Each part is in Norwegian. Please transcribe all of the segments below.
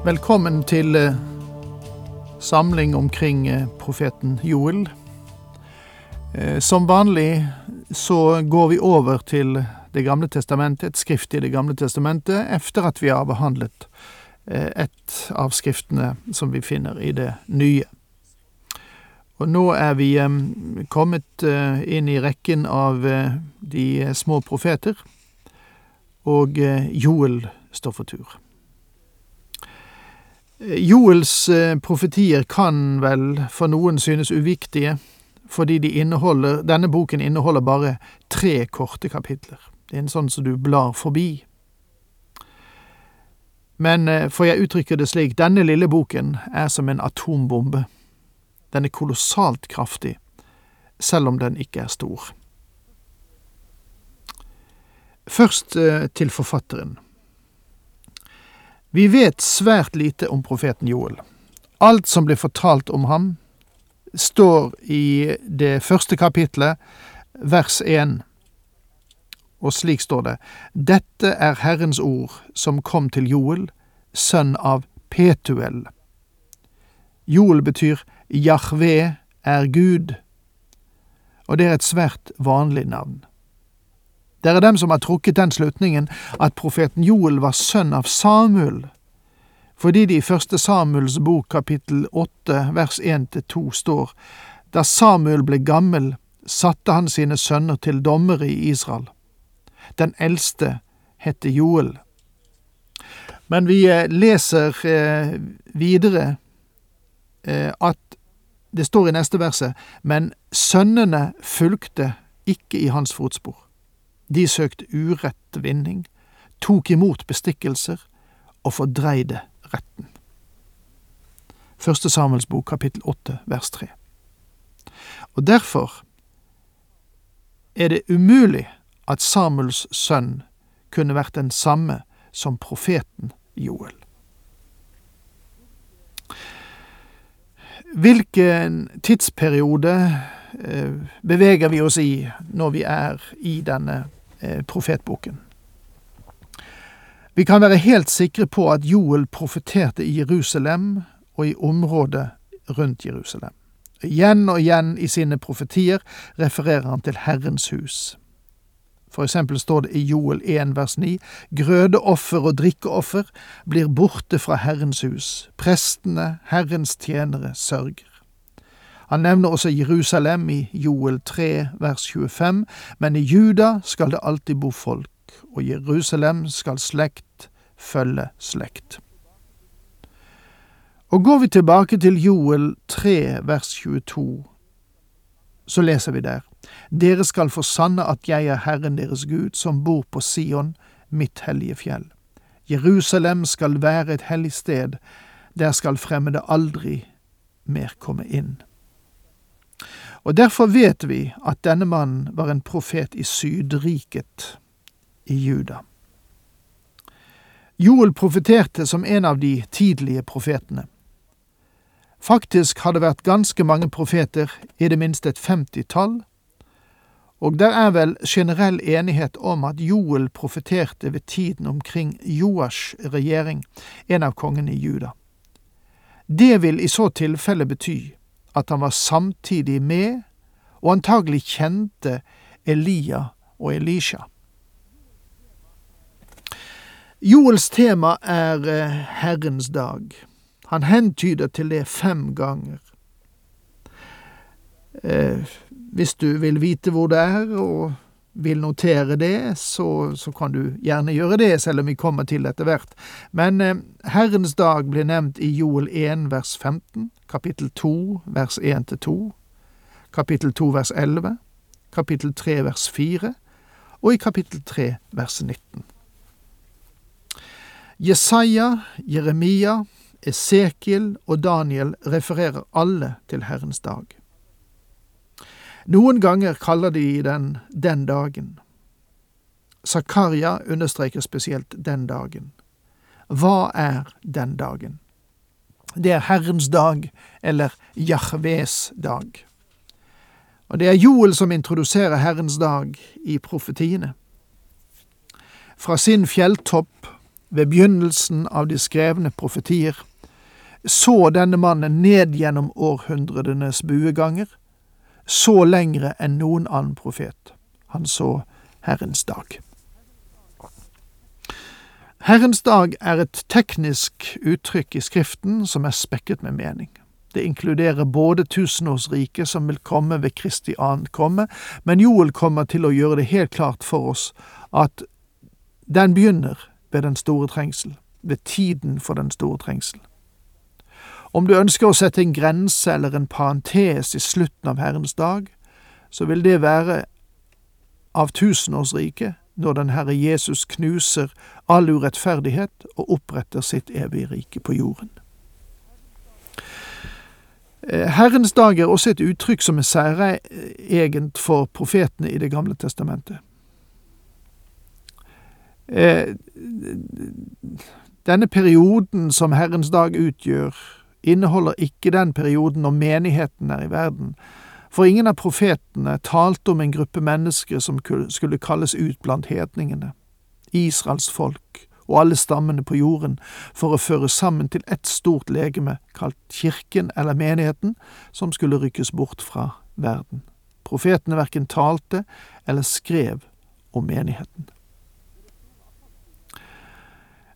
Velkommen til eh, samling omkring eh, profeten Joel. Eh, som vanlig så går vi over til Det gamle testamentet, et skrift i Det gamle testamentet, etter at vi har behandlet et av skriftene som vi finner i det nye. Og nå er vi kommet inn i rekken av de små profeter, og Joel står for tur. Joels eh, profetier kan vel for noen synes uviktige, fordi de inneholder, denne boken inneholder bare tre korte kapitler. Det er en sånn som du blar forbi. Men eh, får jeg uttrykke det slik, denne lille boken er som en atombombe. Den er kolossalt kraftig, selv om den ikke er stor. Først eh, til forfatteren. Vi vet svært lite om profeten Joel. Alt som blir fortalt om ham, står i det første kapitlet, vers 1. Og slik står det, Dette er Herrens ord som kom til Joel, sønn av Petuel. Joel betyr Jahve er Gud, og det er et svært vanlig navn. Det er dem som har trukket den slutningen at profeten Joel var sønn av Samuel, fordi det i første Samuels bok kapittel åtte vers én til to står da Samuel ble gammel, satte han sine sønner til dommere i Israel. Den eldste het Joel. Men vi eh, leser eh, videre eh, at det står i neste verset, men sønnene fulgte ikke i hans fotspor. De søkte urettvinning, tok imot bestikkelser og fordreide retten. Første Samuels bok, kapittel åtte, vers tre. Og derfor er det umulig at Samuels sønn kunne vært den samme som profeten Joel. Hvilken tidsperiode eh, beveger vi oss i når vi er i denne Eh, profetboken. Vi kan være helt sikre på at Joel profeterte i Jerusalem og i området rundt Jerusalem. Igjen og igjen i sine profetier refererer han til Herrens hus. For eksempel står det i Joel 1 vers 9 grødeoffer og drikkeoffer blir borte fra Herrens hus, prestene, Herrens tjenere, sørger. Han nevner også Jerusalem i Joel 3 vers 25, men i Juda skal det alltid bo folk, og Jerusalem skal slekt følge slekt. Og går vi tilbake til Joel 3 vers 22, så leser vi der, Dere skal få sanne at jeg er Herren deres Gud, som bor på Sion, mitt hellige fjell. Jerusalem skal være et hellig sted, der skal fremmede aldri mer komme inn. Og derfor vet vi at denne mannen var en profet i Sydriket, i Juda. Joel profeterte som en av de tidlige profetene. Faktisk har det vært ganske mange profeter, i det minste et femtitall, og der er vel generell enighet om at Joel profeterte ved tiden omkring Joash regjering, en av kongene i Juda. Det vil i så tilfelle bety at han var samtidig med, og antagelig kjente, Elia og Elisha. Joels tema er eh, Herrens dag. Han hentyder til det fem ganger. Eh, hvis du vil vite hvor det er, og vil notere det, så, så, kan du gjerne gjøre det, selv om vi kommer til etter hvert. Men eh, Herrens dag blir nevnt i Joel 1 vers 15, kapittel 2 vers 1 til 2, kapittel 2 vers 11, kapittel 3 vers 4 og i kapittel 3 vers 19. Jesaja, Jeremia, Esekiel og Daniel refererer alle til Herrens dag. Noen ganger kaller de den den dagen. Zakaria understreker spesielt den dagen. Hva er den dagen? Det er Herrens dag, eller Jahves dag. Og det er Joel som introduserer Herrens dag i profetiene. Fra sin fjelltopp ved begynnelsen av de skrevne profetier så denne mannen ned gjennom århundredenes bueganger, så lengre enn noen annen profet. Han så Herrens dag. Herrens dag er et teknisk uttrykk i Skriften som er spekket med mening. Det inkluderer både tusenårsriket som vil komme ved Kristi ankomme, men Joel kommer til å gjøre det helt klart for oss at den begynner ved den store trengsel, ved tiden for den store trengsel. Om du ønsker å sette en grense eller en parentes i slutten av Herrens dag, så vil det være av tusenårsriket, når den Herre Jesus knuser all urettferdighet og oppretter sitt evige rike på jorden. Eh, Herrens dag er også et uttrykk som er særegent for profetene i Det gamle testamentet. Eh, denne perioden som Herrens dag utgjør, inneholder ikke den perioden når menigheten er i verden, for ingen av profetene talte om en gruppe mennesker som skulle kalles ut blant hedningene, Israels folk og alle stammene på jorden, for å føre sammen til ett stort legeme, kalt kirken eller menigheten, som skulle rykkes bort fra verden. Profetene verken talte eller skrev om menigheten.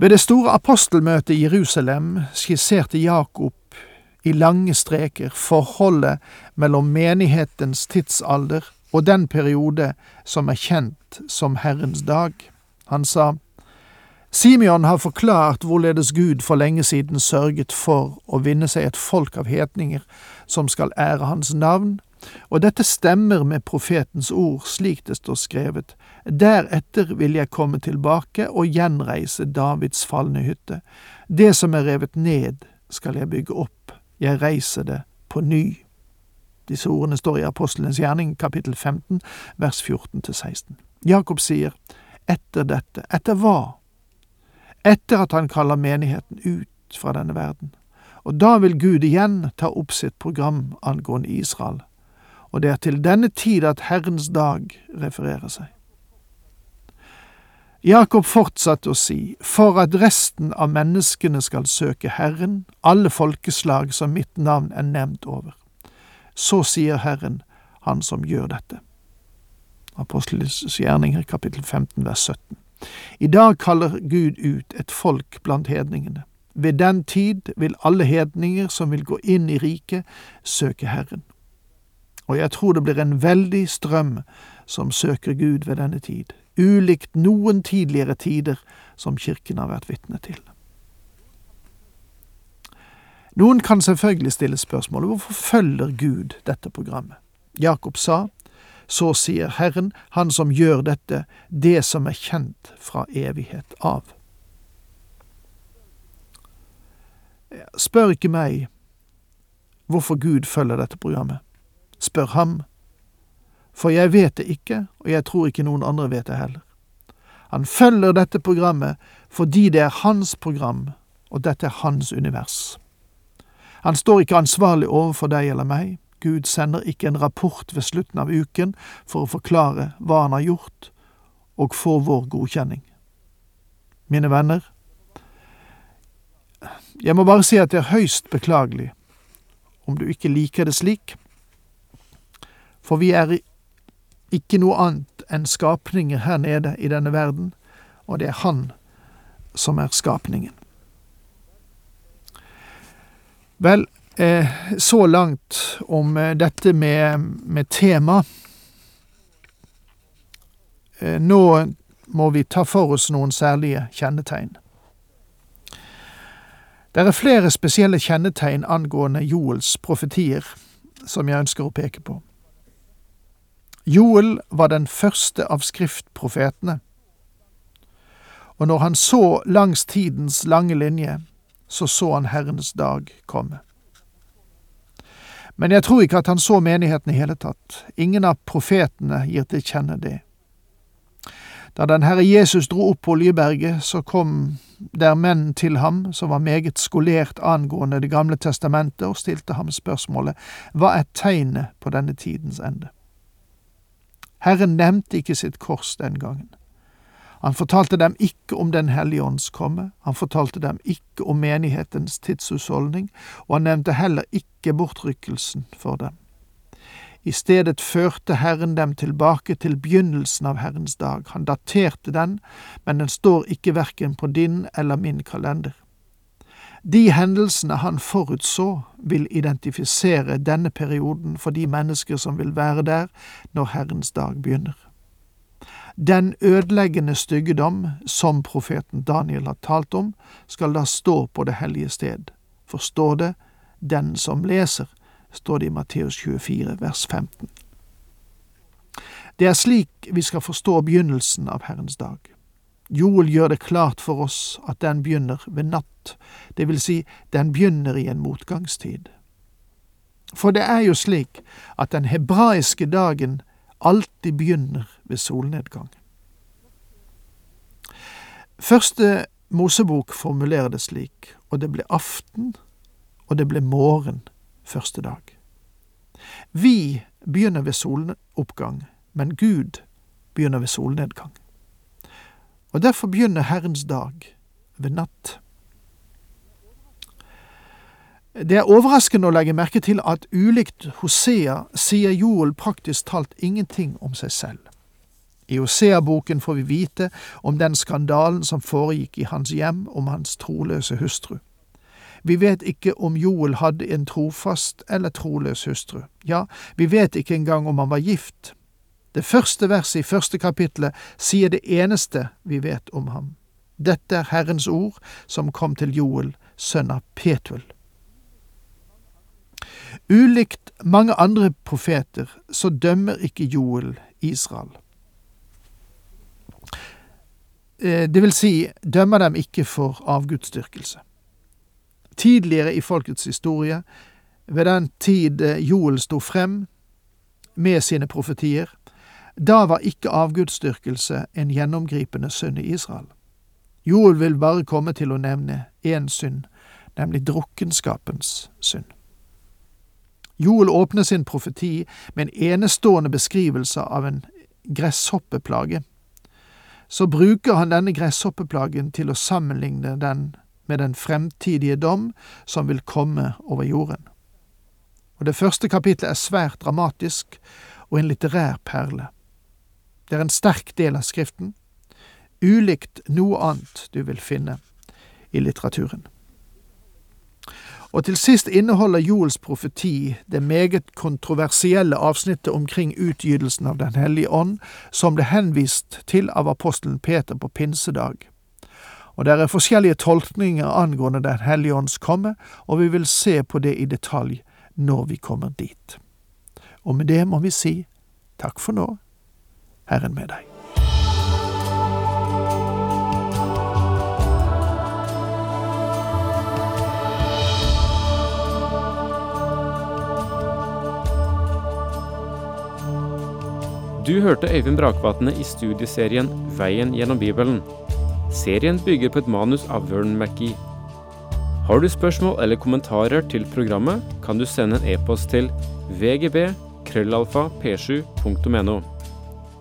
Ved det store apostelmøtet i Jerusalem skisserte Jakob i lange streker forholdet mellom menighetens tidsalder og den periode som er kjent som Herrens dag. Han sa, Simeon har forklart hvorledes Gud for lenge siden sørget for å vinne seg et folk av hetninger som skal ære hans navn, og dette stemmer med profetens ord slik det står skrevet. Deretter vil jeg komme tilbake og gjenreise Davids falne hytte. Det som er revet ned, skal jeg bygge opp jeg reiser det på ny. Disse ordene står i Apostelens gjerning, kapittel 15, vers 14-16. Jakob sier, etter dette, etter hva? Etter at han kaller menigheten ut fra denne verden. Og da vil Gud igjen ta opp sitt program angående Israel, og det er til denne tid at Herrens dag refererer seg. Jakob fortsatte å si, for at resten av menneskene skal søke Herren, alle folkeslag som mitt navn er nevnt over. Så sier Herren, Han som gjør dette. Apostelens gjerninger, kapittel 15, vers 17. I dag kaller Gud ut et folk blant hedningene. Ved den tid vil alle hedninger som vil gå inn i riket, søke Herren. Og jeg tror det blir en veldig strøm som søker Gud ved denne tid ulikt noen tidligere tider som kirken har vært vitne til. Noen kan selvfølgelig stille spørsmålet hvorfor følger Gud dette programmet? Jakob sa, så sier Herren, Han som gjør dette, det som er kjent fra evighet av. Spør ikke meg hvorfor Gud følger dette programmet. Spør ham for jeg vet det ikke, og jeg tror ikke noen andre vet det heller. Han følger dette programmet fordi det er hans program, og dette er hans univers. Han står ikke ansvarlig overfor deg eller meg, Gud sender ikke en rapport ved slutten av uken for å forklare hva han har gjort, og få vår godkjenning. Mine venner, jeg må bare si at det er høyst beklagelig om du ikke liker det slik, for vi er ikke noe annet enn skapninger her nede i denne verden, og det er Han som er skapningen. Vel, eh, så langt om eh, dette med, med tema. Eh, nå må vi ta for oss noen særlige kjennetegn. Det er flere spesielle kjennetegn angående Joels profetier som jeg ønsker å peke på. Joel var den første av skriftprofetene, Og når han så langs tidens lange linje, så så han Herrens dag komme. Men jeg tror ikke at han så menigheten i hele tatt. Ingen av profetene gir til kjenne det. Da den Herre Jesus dro opp på Oljeberget, så kom der menn til ham som var meget skolert angående Det gamle testamentet, og stilte ham spørsmålet Hva er tegnet på denne tidens ende? Herren nevnte ikke sitt kors den gangen. Han fortalte dem ikke om Den hellige ånds komme, han fortalte dem ikke om menighetens tidshusholdning, og han nevnte heller ikke bortrykkelsen for dem. I stedet førte Herren dem tilbake til begynnelsen av Herrens dag. Han daterte den, men den står ikke verken på din eller min kalender. De hendelsene han forutså, vil identifisere denne perioden for de mennesker som vil være der når Herrens dag begynner. Den ødeleggende styggedom som profeten Daniel har talt om, skal da stå på det hellige sted. Forstå det, den som leser, står det i Matteus 24, vers 15. Det er slik vi skal forstå begynnelsen av Herrens dag. Joel gjør det klart for oss at den begynner ved natt, det vil si, den begynner i en motgangstid. For det er jo slik at den hebraiske dagen alltid begynner ved solnedgang. Første Mosebok formulerer det slik, og det ble aften, og det ble morgen første dag. Vi begynner ved soloppgang, men Gud begynner ved solnedgang. Og derfor begynner Herrens dag ved natt. Det er overraskende å legge merke til at ulikt Hosea sier Joel praktisk talt ingenting om seg selv. I Hosea-boken får vi vite om den skandalen som foregikk i hans hjem om hans troløse hustru. Vi vet ikke om Joel hadde en trofast eller troløs hustru. Ja, vi vet ikke engang om han var gift. Det første verset i første kapittelet sier det eneste vi vet om ham. Dette er Herrens ord som kom til Joel, sønn av Petuel. Ulikt mange andre profeter så dømmer ikke Joel Israel. Eh, det vil si, dømmer dem ikke for avgudsdyrkelse. Tidligere i folkets historie, ved den tid eh, Joel sto frem med sine profetier, da var ikke avgudsdyrkelse en gjennomgripende synd i Israel. Joel vil bare komme til å nevne én synd, nemlig drukkenskapens synd. Joel åpner sin profeti med en enestående beskrivelse av en gresshoppeplage. Så bruker han denne gresshoppeplagen til å sammenligne den med den fremtidige dom som vil komme over jorden. Og Det første kapitlet er svært dramatisk og en litterær perle. Det er en sterk del av Skriften, ulikt noe annet du vil finne i litteraturen. Og til sist inneholder Joels profeti det meget kontroversielle avsnittet omkring utgytelsen av Den hellige ånd, som ble henvist til av apostelen Peter på pinsedag. Og det er forskjellige tolkninger angående Den hellige ånds komme, og vi vil se på det i detalj når vi kommer dit. Og med det må vi si takk for nå, Herren med deg. Du hørte Øyvind Brakvatne i studieserien Veien gjennom Bibelen. Serien bygger på et manus av Vern McGee. Har du spørsmål eller kommentarer til programmet, kan du sende en e-post til vgb krøllalfa p7.no.